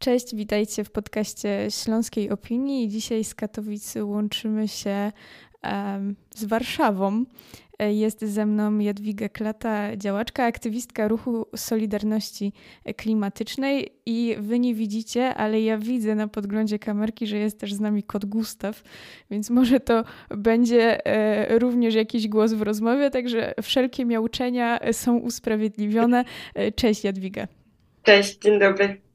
Cześć, witajcie w podcaście Śląskiej Opinii. Dzisiaj z Katowicy łączymy się um, z Warszawą. Jest ze mną Jadwiga Klata, działaczka, aktywistka ruchu Solidarności Klimatycznej i wy nie widzicie, ale ja widzę na podglądzie kamerki, że jest też z nami kot Gustaw, więc może to będzie e, również jakiś głos w rozmowie, także wszelkie miauczenia są usprawiedliwione. E, cześć Jadwiga. Cześć, dzień dobry.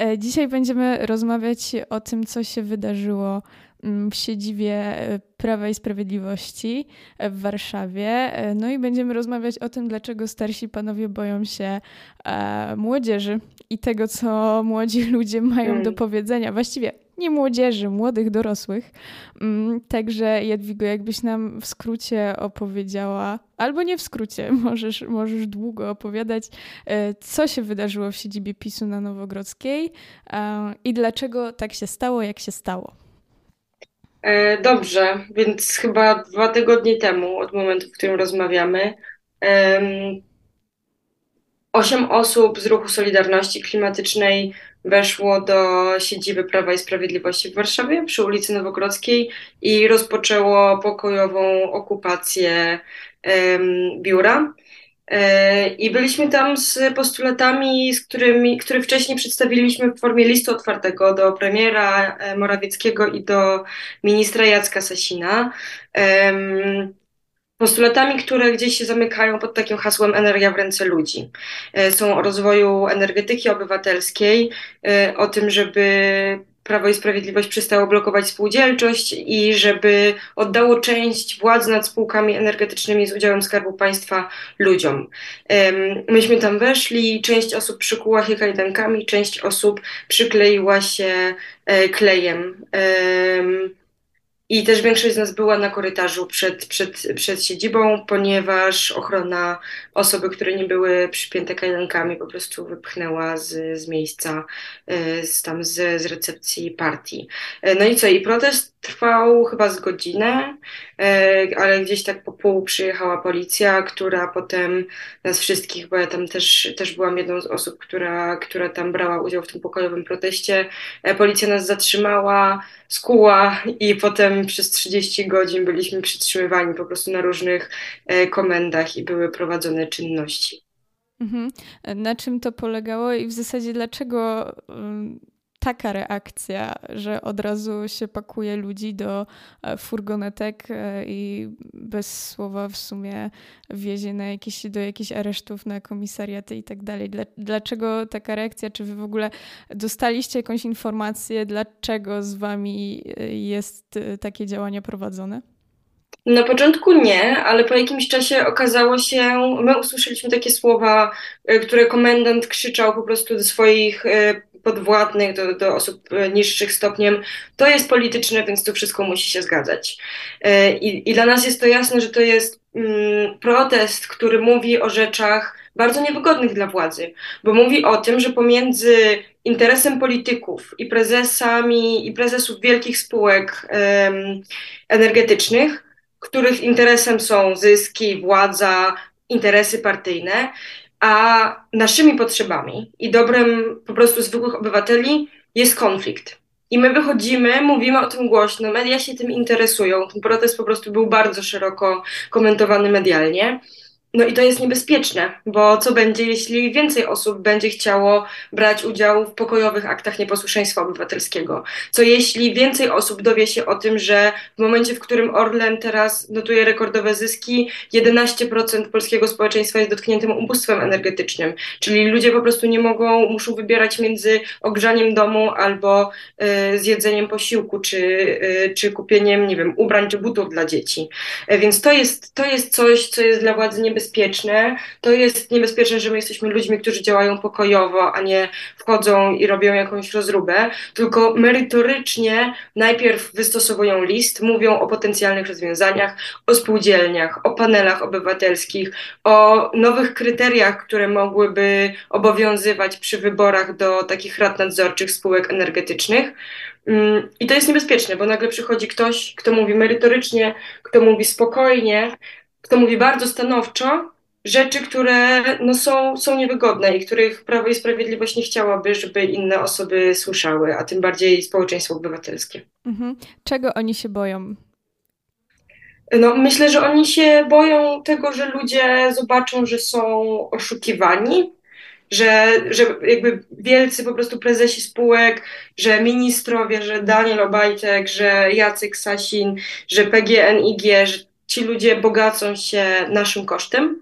E, dzisiaj będziemy rozmawiać o tym, co się wydarzyło mm, w siedzibie e, Prawa i Sprawiedliwości e, w Warszawie. No i będziemy rozmawiać o tym, dlaczego starsi panowie boją się młodzieży i tego, co młodzi ludzie mają do mm. powiedzenia. Właściwie nie młodzieży, młodych dorosłych. Mm, także Jadwigo, jakbyś nam w skrócie opowiedziała, albo nie w skrócie, możesz, możesz długo opowiadać, e, co się wydarzyło w siedzibie PiSu na Nowogrodzkiej i dlaczego tak się stało, jak się stało. E, dobrze, więc chyba dwa tygodnie temu, od momentu, w którym rozmawiamy, osiem osób z ruchu Solidarności Klimatycznej weszło do siedziby Prawa i Sprawiedliwości w Warszawie przy ulicy Nowogrodzkiej i rozpoczęło pokojową okupację um, biura. E, I byliśmy tam z postulatami, z którymi, które wcześniej przedstawiliśmy w formie listu otwartego do premiera e, Morawieckiego i do ministra Jacka Sasina postulatami, które gdzieś się zamykają pod takim hasłem energia w ręce ludzi. E, są o rozwoju energetyki obywatelskiej, e, o tym, żeby Prawo i Sprawiedliwość przestało blokować spółdzielczość i żeby oddało część władzy nad spółkami energetycznymi z udziałem Skarbu Państwa ludziom. Myśmy tam weszli, część osób przykuła się kajdankami, część osób przykleiła się e, klejem. I też większość z nas była na korytarzu przed, przed, przed siedzibą, ponieważ ochrona osoby, które nie były przypięte kajdankami, po prostu wypchnęła z, z miejsca, e, z, tam z, z recepcji partii. E, no i co? I protest trwał chyba z godzinę, e, ale gdzieś tak po pół przyjechała policja, która potem nas wszystkich, bo ja tam też, też byłam jedną z osób, która, która tam brała udział w tym pokojowym proteście. Policja nas zatrzymała, skuła i potem przez 30 godzin byliśmy przytrzymywani po prostu na różnych e, komendach i były prowadzone czynności. Mhm. Na czym to polegało i w zasadzie dlaczego taka reakcja, że od razu się pakuje ludzi do e, furgonetek e, i bez słowa w sumie wiezie na jakieś, do jakichś aresztów na komisariaty i tak dalej. Dlaczego taka reakcja? Czy wy w ogóle dostaliście jakąś informację, dlaczego z wami e, jest takie działania prowadzone? Na początku nie, ale po jakimś czasie okazało się, my usłyszeliśmy takie słowa, które komendant krzyczał po prostu do swoich podwładnych, do, do osób e, niższych stopniem, to jest polityczne, więc to wszystko musi się zgadzać. E, I, i dla nas jest to jasne, że to jest mm, protest, który mówi o rzeczach bardzo niewygodnych dla władzy, bo mówi o tym, że pomiędzy interesem polityków i prezesami i prezesów wielkich spółek um, energetycznych, których interesem są zyski, władza, interesy partyjne, a naszymi potrzebami i dobrem po prostu zwykłych obywateli jest konflikt. I my wychodzimy, mówimy o tym głośno, media się tym interesują. Ten protest po prostu był bardzo szeroko komentowany medialnie. No i to jest niebezpieczne, bo co będzie, jeśli więcej osób będzie chciało brać udział w pokojowych aktach nieposłuszeństwa obywatelskiego? Co jeśli więcej osób dowie się o tym, że w momencie, w którym Orlen teraz notuje rekordowe zyski, 11% polskiego społeczeństwa jest dotkniętym ubóstwem energetycznym, czyli ludzie po prostu nie mogą, muszą wybierać między ogrzaniem domu albo y, zjedzeniem posiłku, czy, y, czy kupieniem, nie wiem, ubrań czy butów dla dzieci. Y, więc to jest, to jest coś, co jest dla władzy niebezpieczne niebezpieczne. To jest niebezpieczne, że my jesteśmy ludźmi, którzy działają pokojowo, a nie wchodzą i robią jakąś rozróbę, tylko merytorycznie najpierw wystosowują list, mówią o potencjalnych rozwiązaniach, o spółdzielniach, o panelach obywatelskich, o nowych kryteriach, które mogłyby obowiązywać przy wyborach do takich rad nadzorczych spółek energetycznych. Mm, I to jest niebezpieczne, bo nagle przychodzi ktoś, kto mówi merytorycznie, kto mówi spokojnie, kto mówi bardzo stanowczo, rzeczy, które no, są, są niewygodne i których Prawo i Sprawiedliwość nie chciałaby, żeby inne osoby słyszały, a tym bardziej społeczeństwo obywatelskie. Mhm. Czego oni się boją? No, myślę, że oni się boją tego, że ludzie zobaczą, że są oszukiwani, że, że jakby wielcy po prostu prezesi spółek, że ministrowie, że Daniel Obajtek, że Jacek Sasin, że PGNiG, że ci ludzie bogacą się naszym kosztem.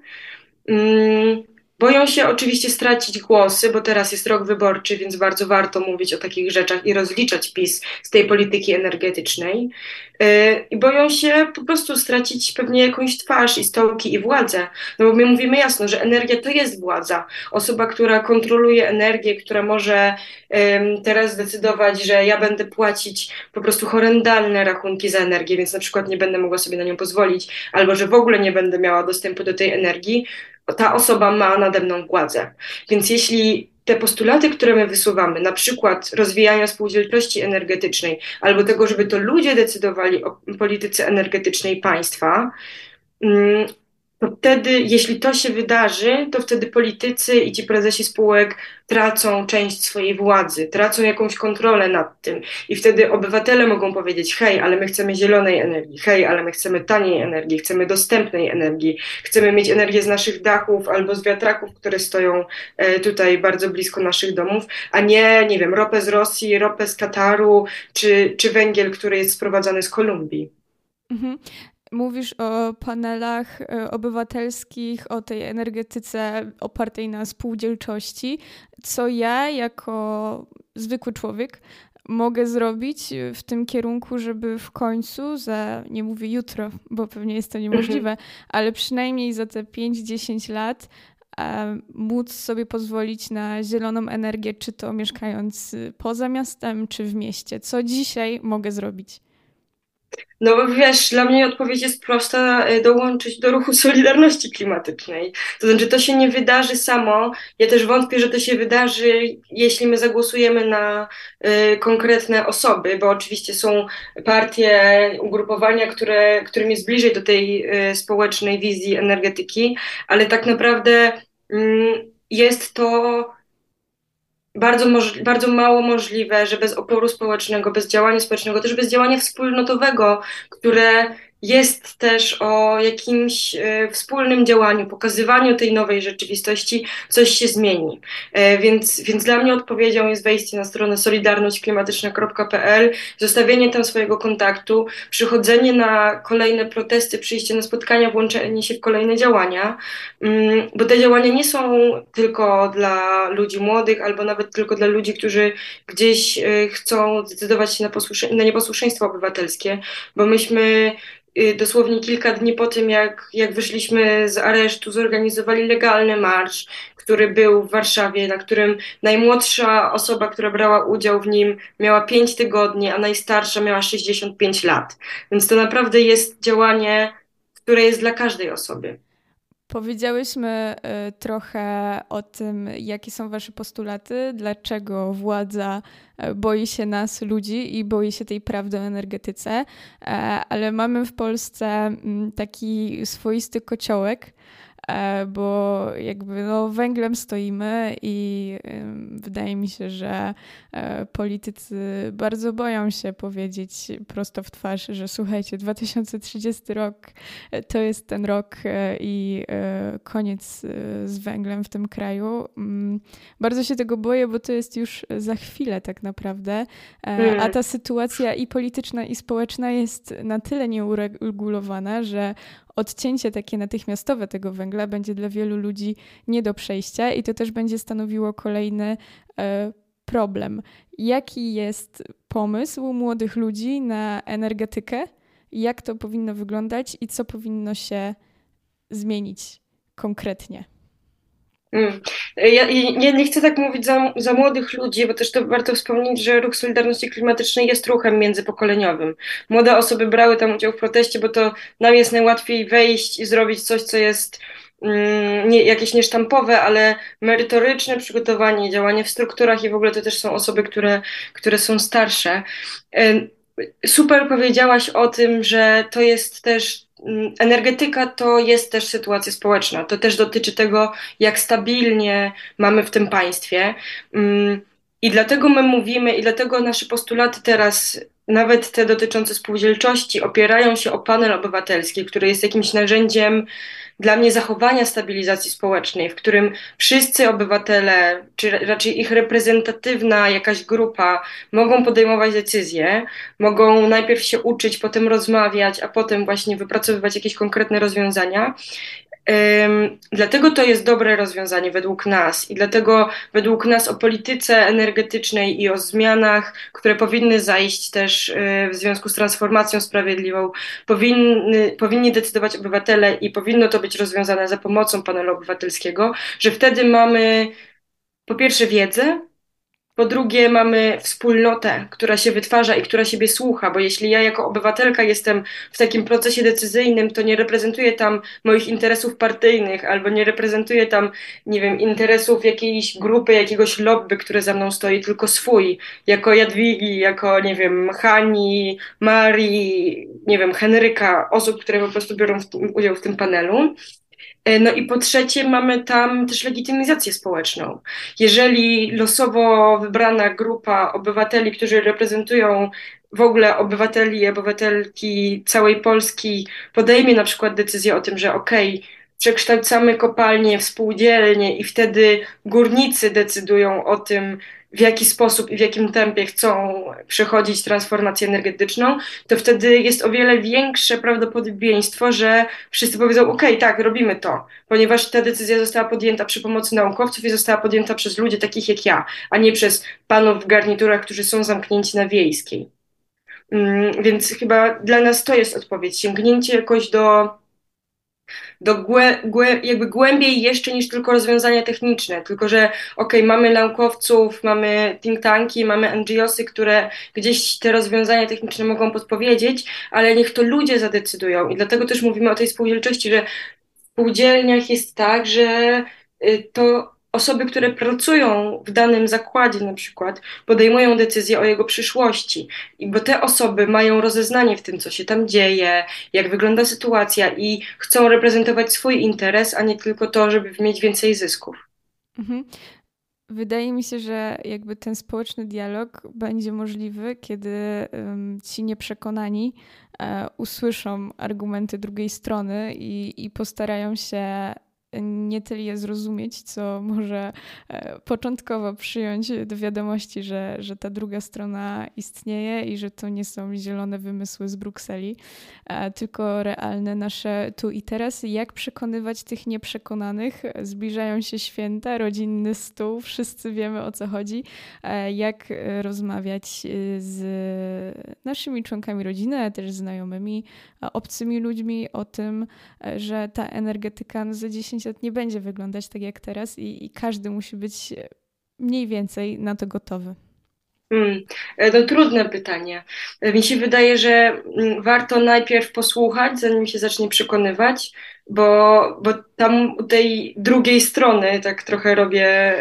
Mm, Boją się oczywiście stracić głosy, bo teraz jest rok wyborczy, więc bardzo warto mówić o takich rzeczach i rozliczać PiS z tej polityki energetycznej. Y, I boją się po prostu stracić pewnie jakąś twarz i stołki i władzę. No bo my mówimy jasno, że energia to jest władza. Osoba, która kontroluje energię, która może teraz zdecydować, że ja będę płacić po prostu horrendalne rachunki za energię, więc na przykład nie będę mogła sobie na nią pozwolić, albo że w ogóle nie będę miała dostępu do tej energii, ta osoba ma nade mną władzę. Więc jeśli te postulaty, które my wysuwamy, na przykład rozwijania spółdzielczości energetycznej, albo tego, żeby to ludzie decydowali o polityce energetycznej państwa, mm, to wtedy, jeśli to się wydarzy, to wtedy politycy i ci prezesi spółek tracą część swojej władzy, tracą jakąś kontrolę nad tym. I wtedy obywatele mogą powiedzieć: hej, ale my chcemy zielonej energii, hej, ale my chcemy taniej energii, chcemy dostępnej energii, chcemy mieć energię z naszych dachów albo z wiatraków, które stoją e, tutaj bardzo blisko naszych domów, a nie, nie wiem, ropę z Rosji, ropę z Kataru, czy, czy węgiel, który jest sprowadzany z Kolumbii. Mówisz o panelach e, obywatelskich, o tej energetyce opartej na spółdzielczości. Co ja, jako zwykły człowiek, mogę zrobić w tym kierunku, żeby w końcu, za nie mówię jutro, bo pewnie jest to niemożliwe, mhm. ale przynajmniej za te 5-10 lat e, móc sobie pozwolić na zieloną energię, czy to mieszkając poza miastem, czy w mieście. Co dzisiaj mogę zrobić? No wiesz, dla mnie odpowiedź jest prosta, e, dołączyć do ruchu Solidarności Klimatycznej. To znaczy, to się nie wydarzy samo. Ja też wątpię, że to się wydarzy, jeśli my zagłosujemy na y, konkretne osoby, bo oczywiście są partie, ugrupowania, które, którym jest bliżej do tej y, społecznej wizji energetyki, ale tak naprawdę y, jest to bardzo, bardzo mało możliwe, że bez oporu społecznego, bez działania społecznego, też bez działania wspólnotowego, które jest też o jakimś e, wspólnym działaniu, pokazywaniu tej nowej rzeczywistości, coś się zmieni. E, więc, więc dla mnie odpowiedzią jest wejście na stronę solidarnośćklimatyczna.pl, zostawienie tam swojego kontaktu, przychodzenie na kolejne protesty, przyjście na spotkania, włączenie się w kolejne działania, mm, bo te działania nie są tylko dla ludzi młodych, albo nawet tylko dla ludzi, którzy gdzieś e, chcą zdecydować się na, na nieposłuszeństwo obywatelskie, bo myśmy dosłownie kilka dni po tym, jak, jak wyszliśmy z aresztu, zorganizowali legalny marsz, który był w Warszawie, na którym najmłodsza osoba, która brała udział w nim, miała 5 tygodni, a najstarsza miała 65 lat. Więc to naprawdę jest działanie, które jest dla każdej osoby. Powiedziałyśmy y, trochę o tym, jakie są Wasze postulaty, dlaczego władza y, boi się nas, ludzi, i boi się tej prawdy o energetyce, e, ale mamy w Polsce mm, taki swoisty kociołek, E, bo jakby no, węglem stoimy i wydaje mi się, że e, politycy bardzo boją się powiedzieć prosto w twarz, że słuchajcie, 2030 rok e, to jest ten rok i koniec z węglem w tym kraju. Mm, bardzo się tego boję, bo to jest już za chwilę tak naprawdę, a ta sytuacja i polityczna i społeczna jest na tyle nieuregulowana, że odcięcie takie natychmiastowe tego węgla będzie dla wielu ludzi nie do przejścia i to też będzie stanowiło kolejny e, problem. Jaki jest pomysł młodych ludzi na energetykę? Jak to powinno wyglądać i co powinno się zmienić konkretnie? Mm. Ja, ja, nie chcę tak mówić za, za, młodych ludzi, bo też to warto wspomnieć, że ruch Solidarności Klimatycznej jest ruchem międzypokoleniowym. Młode osoby brały tam udział w proteście, bo to nam jest najłatwiej wejść i zrobić coś, co jest mm, nie, jakieś niesztampowe, ale merytoryczne przygotowanie, działanie w strukturach i w ogóle to też są osoby, które, które są starsze. Super powiedziałaś o tym, że to jest też energetyka to jest też sytuacja społeczna. To też dotyczy tego, jak stabilnie mamy w tym państwie. Mm, I dlatego my mówimy, i dlatego nasze postulaty teraz, nawet te dotyczące spółdzielczości, opierają się o panel obywatelski, który jest jakimś narzędziem dla mnie zachowania stabilizacji społecznej, w którym wszyscy obywatele, czy raczej ich reprezentatywna jakaś grupa mogą podejmować decyzje, mogą najpierw się uczyć, potem rozmawiać, a potem właśnie wypracowywać jakieś konkretne rozwiązania. Dlatego to jest dobre rozwiązanie według nas i dlatego według nas o polityce energetycznej i o zmianach, które powinny zajść też y, w związku z transformacją sprawiedliwą, powinny, powinni decydować obywatele i powinno to być rozwiązane za pomocą panelu obywatelskiego, że wtedy mamy po pierwsze wiedzę, po drugie, mamy wspólnotę, która się wytwarza i która siebie słucha, bo jeśli ja jako obywatelka jestem w takim procesie decyzyjnym, to nie reprezentuję tam moich interesów partyjnych albo nie reprezentuję tam, nie wiem, interesów jakiejś grupy, jakiegoś lobby, które za mną stoi, tylko swój, jako Jadwigi, jako, nie wiem, Hani, Marii, nie wiem, Henryka, osób, które po prostu biorą w udział w tym panelu. E, no i po trzecie mamy tam też legitymizację społeczną. Jeżeli losowo wybrana grupa obywateli, którzy reprezentują w ogóle obywateli i obywatelki całej Polski podejmie na przykład decyzję o tym, że okej, okay, przekształcamy kopalnie w spółdzielnie i wtedy górnicy decydują o tym, w jaki sposób i w jakim tempie chcą przechodzić transformację energetyczną, to wtedy jest o wiele większe prawdopodobieństwo, że wszyscy powiedzą: OK, tak, robimy to, ponieważ ta decyzja została podjęta przy pomocy naukowców i została podjęta przez ludzi takich jak ja, a nie przez panów w garniturach, którzy są zamknięci na wiejskiej. Mm, więc chyba dla nas to jest odpowiedź. Sięgnięcie jakoś do do głę, głę, jakby głębiej jeszcze niż tylko rozwiązania techniczne, tylko że okay, mamy naukowców, mamy think tanki, mamy NGOsy, które gdzieś te rozwiązania techniczne mogą podpowiedzieć, ale niech to ludzie zadecydują. I dlatego też mówimy o tej spółdzielczości, że w spółdzielniach jest tak, że y, to osoby, które pracują w danym zakładzie na przykład, podejmują decyzję o jego przyszłości, bo te osoby mają rozeznanie w tym, co się tam dzieje, jak wygląda sytuacja i chcą reprezentować swój interes, a nie tylko to, żeby mieć więcej zysków. Mhm. Wydaje mi się, że jakby ten społeczny dialog będzie możliwy, kiedy ci nieprzekonani e, usłyszą argumenty drugiej strony i, i postarają się nie tyle je zrozumieć, co może e, początkowo przyjąć do wiadomości, że, że ta druga strona istnieje i że to nie są zielone wymysły z Brukseli, e, tylko realne nasze tu i teraz. Jak przekonywać tych nieprzekonanych? Zbliżają się święta, rodzinny stół, wszyscy wiemy o co chodzi. E, jak rozmawiać z naszymi członkami rodziny, ale też znajomymi, obcymi ludźmi o tym, że ta energetyka no za 10 lat nie będzie wyglądać tak jak teraz i, i każdy musi być mniej więcej na to gotowy. Hmm, to trudne pytanie. Mi się wydaje, że mm, warto najpierw posłuchać, zanim się zacznie przekonywać, bo, bo tam u tej drugiej strony, tak trochę robię.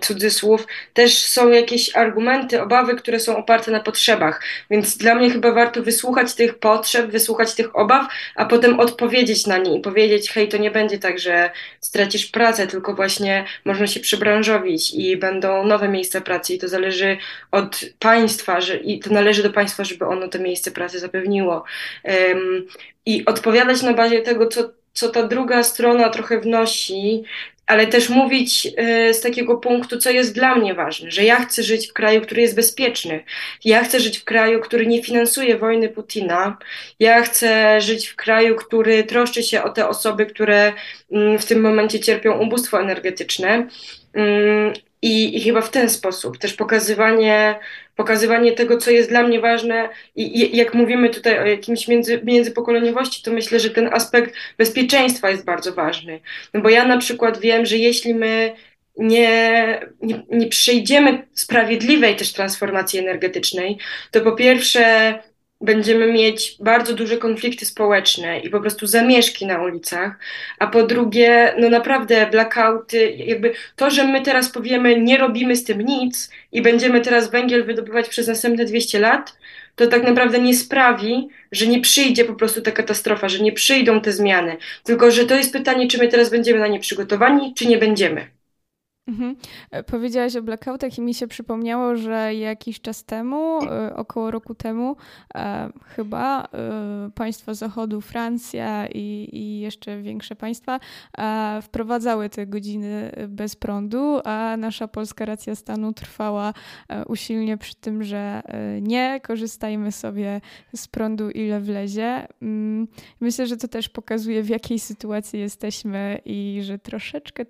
Cudzysłów, też są jakieś argumenty, obawy, które są oparte na potrzebach. Więc dla mnie chyba warto wysłuchać tych potrzeb, wysłuchać tych obaw, a potem odpowiedzieć na nie i powiedzieć: hej, to nie będzie tak, że stracisz pracę, tylko właśnie można się przybranżowić i będą nowe miejsca pracy i to zależy od państwa, że, i to należy do państwa, żeby ono te miejsce pracy zapewniło. Um, I odpowiadać na bazie tego, co co ta druga strona trochę wnosi, ale też mówić y, z takiego punktu, co jest dla mnie ważne, że ja chcę żyć w kraju, który jest bezpieczny. Ja chcę żyć w kraju, który nie finansuje wojny Putina. Ja chcę żyć w kraju, który troszczy się o te osoby, które mm, w tym momencie cierpią ubóstwo energetyczne. I, I, chyba w ten sposób też pokazywanie pokazywanie tego, co jest dla mnie ważne i, i jak mówimy tutaj o jakimś między, międzypokoleniowości, to myślę, że ten aspekt bezpieczeństwa jest bardzo ważny. No bo ja na przykład wiem, że jeśli my nie, nie, nie sprawiedliwej też transformacji energetycznej, to po pierwsze będziemy mieć bardzo duże konflikty społeczne i po prostu zamieszki na ulicach, a po drugie, no naprawdę blackouty, jakby to, że my teraz powiemy, nie robimy z tym nic i będziemy teraz węgiel wydobywać przez następne 200 lat, to tak naprawdę nie sprawi, że nie przyjdzie po prostu ta katastrofa, że nie przyjdą te zmiany. Tylko, że to jest pytanie, czy my teraz będziemy na nie przygotowani, czy nie będziemy. Mhm. E, powiedziałaś o blackoutach i mi się przypomniało, że jakiś czas temu, e, około roku temu, e, chyba państwa Zachodu, Francja i, i, jeszcze większe państwa wprowadzały te godziny bez prądu, a nasza polska racja stanu trwała usilnie przy tym, że nie korzystajmy sobie z prądu ile wlezie. Mm, myślę, że to też pokazuje, w jakiej sytuacji jesteśmy i że troszeczkę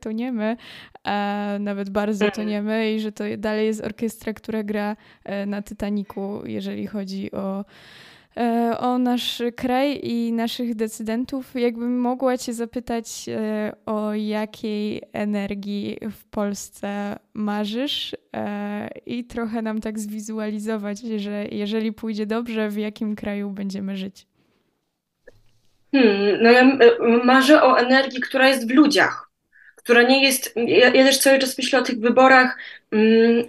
nawet bardzo to nie my i że to dalej jest orkiestra, która gra e, na Titaniku, jeżeli chodzi o e, o nasz kraj i naszych decydentów. Jakbym mogła Cię zapytać, e, o jakiej energii w Polsce marzysz i trochę nam tak zwizualizować, że jeżeli pójdzie dobrze, w jakim kraju będziemy żyć? Hmm, no ja marzę o energii, która jest w ludziach która nie jest. Ja, ja też cały czas myślę o tych wyborach, mm,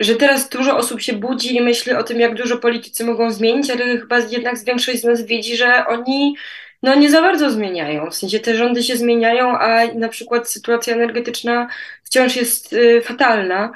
że teraz dużo osób się budzi i myśli o tym, jak dużo politycy mogą zmienić, ale chyba jednak większość z nas widzi, że oni no nie za bardzo zmieniają. W sensie te rządy się zmieniają, a na przykład sytuacja energetyczna wciąż jest y, fatalna.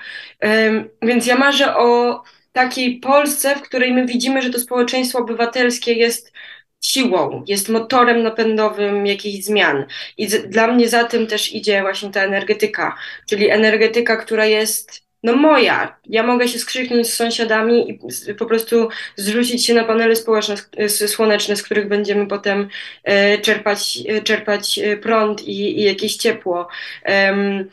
Więc ja marzę o takiej Polsce, w której my widzimy, że to społeczeństwo obywatelskie jest siłą, jest motorem napędowym jakichś zmian. I z, dla mnie za tym też idzie właśnie ta energetyka, czyli energetyka, która jest no moja. Ja mogę się skrzyknąć z sąsiadami i po prostu zrzucić się na panele społeczne, słoneczne, z których będziemy potem e, czerpać, e, czerpać e, prąd i, i jakieś ciepło. Um,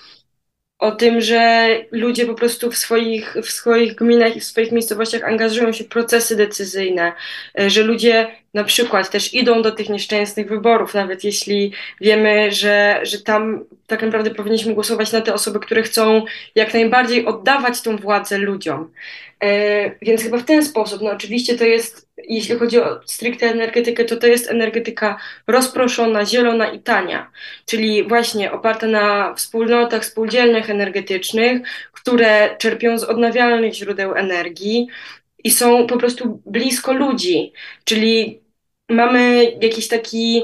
o tym, że ludzie po prostu w swoich, w swoich gminach i w swoich miejscowościach angażują się w procesy decyzyjne, e, że ludzie na przykład też idą do tych nieszczęsnych wyborów, nawet jeśli wiemy, że, że tam tak naprawdę powinniśmy głosować na te osoby, które chcą jak najbardziej oddawać tą władzę ludziom. E, więc chyba w ten sposób, no oczywiście to jest, jeśli chodzi o stricte energetykę, to to jest energetyka rozproszona, zielona i tania, czyli właśnie oparta na wspólnotach spółdzielnych energetycznych, które czerpią z odnawialnych źródeł energii i są po prostu blisko ludzi, czyli mamy jakiś taki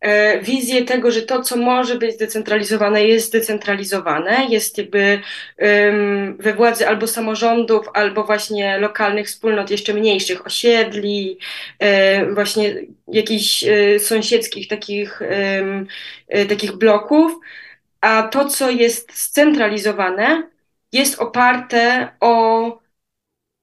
E, wizję tego, że to, co może być zdecentralizowane, jest zdecentralizowane, jest jakby we władzy albo samorządów, albo właśnie lokalnych wspólnot jeszcze mniejszych, osiedli, e, właśnie jakichś e, sąsiedzkich takich, takich bloków, a to, co jest scentralizowane, jest oparte o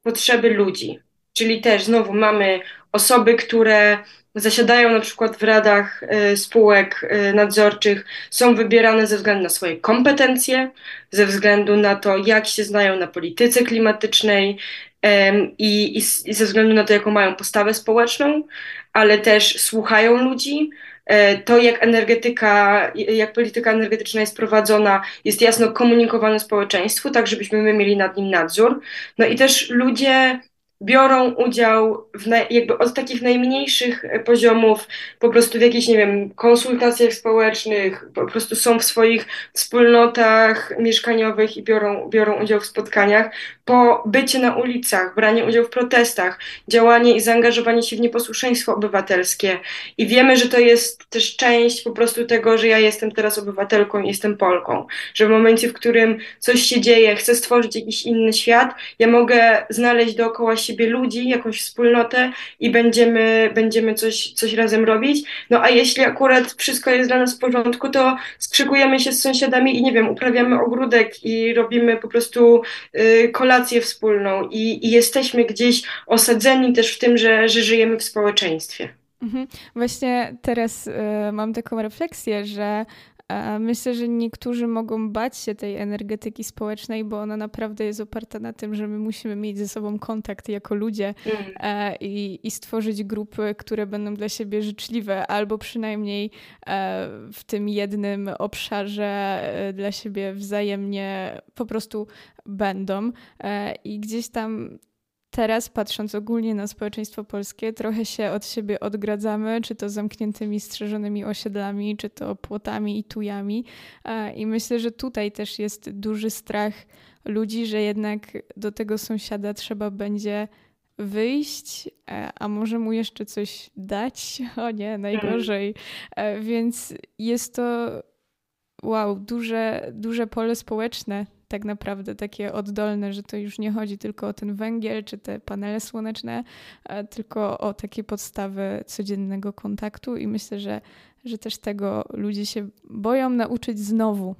potrzeby ludzi. Czyli też znowu mamy osoby, które zasiadają na przykład w radach y, spółek y, nadzorczych, są wybierane ze względu na swoje kompetencje, ze względu na to, jak się znają na polityce klimatycznej i, i, ze względu na to, jaką mają postawę społeczną, ale też słuchają ludzi, e, to, jak energetyka, jak polityka energetyczna jest prowadzona, jest jasno komunikowane społeczeństwu, tak żebyśmy my mieli nad nim nadzór. No i też ludzie biorą udział w jakby od takich najmniejszych poziomów, po prostu w jakichś, nie wiem, konsultacjach społecznych, po prostu są w swoich wspólnotach mieszkaniowych i biorą, biorą udział w spotkaniach, po bycie na ulicach, branie udziału w protestach, działanie i zaangażowanie się w nieposłuszeństwo obywatelskie. I wiemy, że to jest też część po prostu tego, że ja jestem teraz obywatelką i jestem Polką, że w momencie, w którym coś się dzieje, chcę stworzyć jakiś inny świat, ja mogę znaleźć dookoła siebie ludzi, jakąś wspólnotę i będziemy, będziemy coś, coś razem robić. No a jeśli akurat wszystko jest dla nas w porządku, to skrzykujemy się z sąsiadami i nie wiem, uprawiamy ogródek i robimy po prostu y, kolację wspólną i, i jesteśmy gdzieś osadzeni też w tym, że, że żyjemy w społeczeństwie. Mhm. Właśnie teraz y, mam taką refleksję, że Myślę, że niektórzy mogą bać się tej energetyki społecznej, bo ona naprawdę jest oparta na tym, że my musimy mieć ze sobą kontakt jako ludzie mm. E, i, i stworzyć grupy, które będą dla siebie życzliwe, albo przynajmniej e, w tym jednym obszarze e, dla siebie wzajemnie po prostu będą. I gdzieś tam teraz, patrząc ogólnie na społeczeństwo polskie, trochę się od siebie odgradzamy, czy to zamkniętymi, strzeżonymi osiedlami, czy to płotami i tujami. I myślę, że tutaj też jest duży strach ludzi, że jednak do tego sąsiada trzeba będzie wyjść, e, a może mu jeszcze coś dać? O nie, najgorzej. E, więc jest to wow, duże, duże pole społeczne, tak naprawdę takie oddolne, że to już nie chodzi tylko o ten węgiel czy te panele słoneczne, tylko o takie podstawy codziennego kontaktu i myślę, że, że też tego ludzie się boją nauczyć znowu,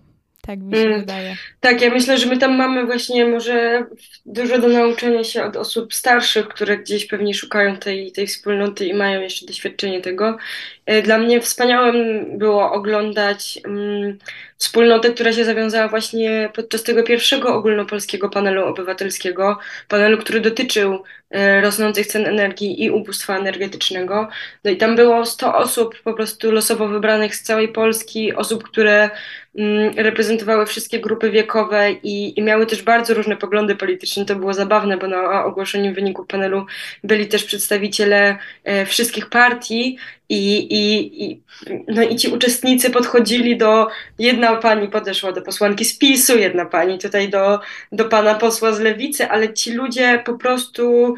tak mi się mm, wydaje. Tak, ja myślę, że my tam mamy właśnie może dużo do nauczenia się od osób starszych, które gdzieś pewnie szukają tej, tej wspólnoty i mają jeszcze doświadczenie tego. E, dla mnie wspaniałym było oglądać um, wspólnotę, która się zawiązała właśnie podczas tego pierwszego ogólnopolskiego panelu obywatelskiego, panelu, który dotyczył e, rosnących cen energii i ubóstwa energetycznego. No i tam było 100 osób po prostu losowo wybranych z całej Polski, osób, które mm, reprezentowały wszystkie grupy wiekowe i, i, miały też bardzo różne poglądy polityczne. To było zabawne, bo na ogłoszeniu wyników panelu byli też przedstawiciele e, wszystkich partii i, i, i, no i ci uczestnicy podchodzili do, jedna pani podeszła do posłanki z PiSu, jedna pani tutaj do, do pana posła z Lewicy, ale ci ludzie po prostu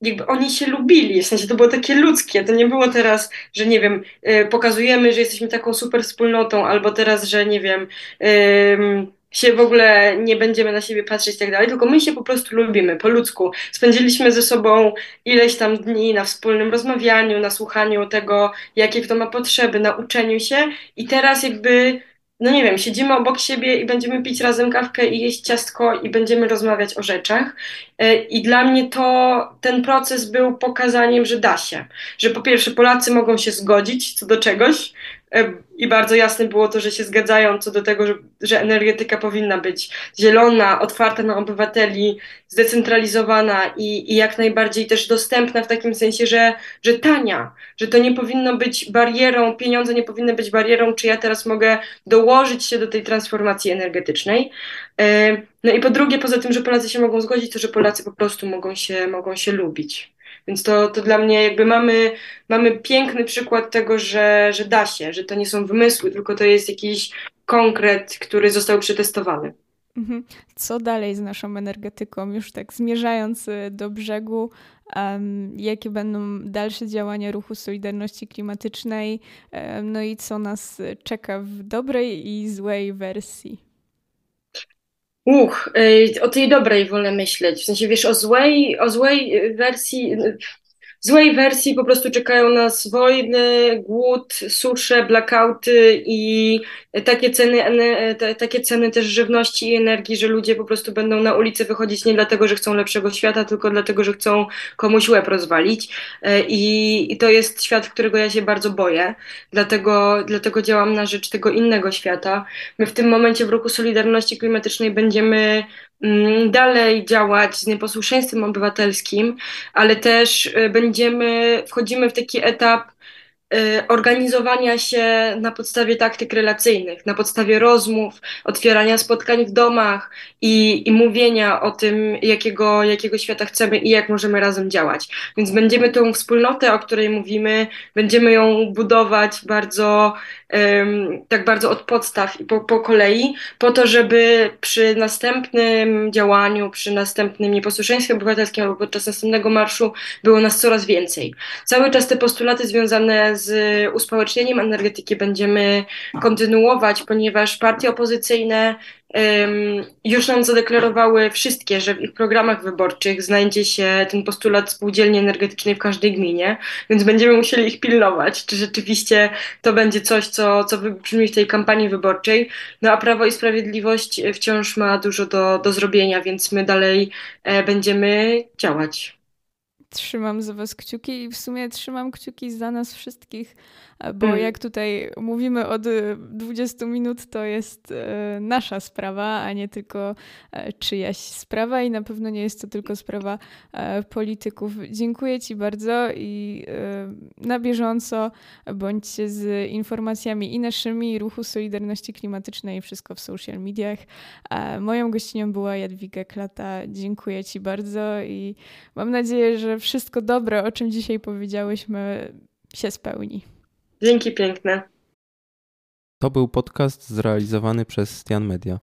jakby oni się lubili, w sensie to było takie ludzkie, to nie było teraz, że nie wiem, y, pokazujemy, że jesteśmy taką super wspólnotą, albo teraz, że nie wiem, się w ogóle nie będziemy na siebie patrzeć i tak dalej, tylko my się po prostu lubimy po ludzku. Spędziliśmy ze sobą ileś tam dni na wspólnym rozmawianiu, na słuchaniu tego, jakie kto ma potrzeby, na uczeniu się i teraz jakby no nie wiem, siedzimy obok siebie i będziemy pić razem kawkę i jeść ciastko i będziemy rozmawiać o rzeczach. E, I dla mnie to ten proces był pokazaniem, że da się. Że po pierwsze Polacy mogą się zgodzić co do czegoś, I bardzo jasne było to, że się zgadzają co do tego, że, że, energetyka powinna być zielona, otwarta na obywateli, zdecentralizowana i, i, jak najbardziej też dostępna w takim sensie, że, że tania, że to nie powinno być barierą, pieniądze nie powinny być barierą, czy ja teraz mogę dołożyć się do tej transformacji energetycznej. No i po drugie, poza tym, że Polacy się mogą zgodzić, to że Polacy po prostu mogą się, mogą się lubić. Więc to, to dla mnie jakby mamy, mamy piękny przykład tego, że, że da się, że to nie są wymysły, tylko to jest jakiś konkret, który został przetestowany. Mhm. Co dalej z naszą energetyką? Już tak zmierzając y, do brzegu, um, jakie będą dalsze działania ruchu Solidarności Klimatycznej, um, no i co nas czeka w dobrej i złej wersji? Uch, o tej dobrej wolę myśleć. W sensie, wiesz, o złej, o złej wersji, złej wersji po prostu czekają nas wojny, głód, susze, blackouty i takie ceny, takie ceny też żywności i energii, że ludzie po prostu będą na ulicę wychodzić nie dlatego, że chcą lepszego świata, tylko dlatego, że chcą komuś łeb rozwalić. E, I, i to jest świat, którego ja się bardzo boję. Dlatego, dlatego działam na rzecz tego innego świata. My w tym momencie w ruchu Solidarności Klimatycznej będziemy dalej działać z nieposłuszeństwem obywatelskim, ale też e, będziemy, wchodzimy w taki etap organizowania się na podstawie taktyk relacyjnych, na podstawie rozmów, otwierania spotkań w domach i, i mówienia o tym, jakiego, jakiego świata chcemy i jak możemy razem działać. Więc będziemy tą wspólnotę, o której mówimy, będziemy ją budować bardzo, um, tak bardzo od podstaw i po, po kolei, po to, żeby przy następnym działaniu, przy następnym nieposłuszeństwie obywatelskim albo podczas następnego marszu było nas coraz więcej. Cały czas te postulaty związane z uspołecznieniem energetyki będziemy kontynuować, ponieważ partie opozycyjne już nam zadeklarowały wszystkie, że w ich programach wyborczych znajdzie się ten postulat spółdzielni energetycznej w każdej gminie, więc będziemy musieli ich pilnować, czy rzeczywiście to będzie coś, co, co wybrzmi w tej kampanii wyborczej. No a Prawo i Sprawiedliwość wciąż ma dużo do, do zrobienia, więc my dalej e, będziemy działać. Trzymam za Was kciuki i w sumie trzymam kciuki za nas wszystkich, bo mm. jak tutaj mówimy od 20 minut, to jest e, nasza sprawa, a nie tylko e, czyjaś sprawa i na pewno nie jest to tylko sprawa e, polityków. Dziękuję Ci bardzo i na bieżąco bądźcie z informacjami i naszymi, i ruchu Solidarności Klimatycznej, i wszystko w social mediach. Moją gościnią była Jadwiga Klata. Dziękuję Ci bardzo i mam nadzieję, że wszystko dobre, o czym dzisiaj powiedziałyśmy, się spełni. Dzięki piękne. To był podcast zrealizowany przez Stian Media.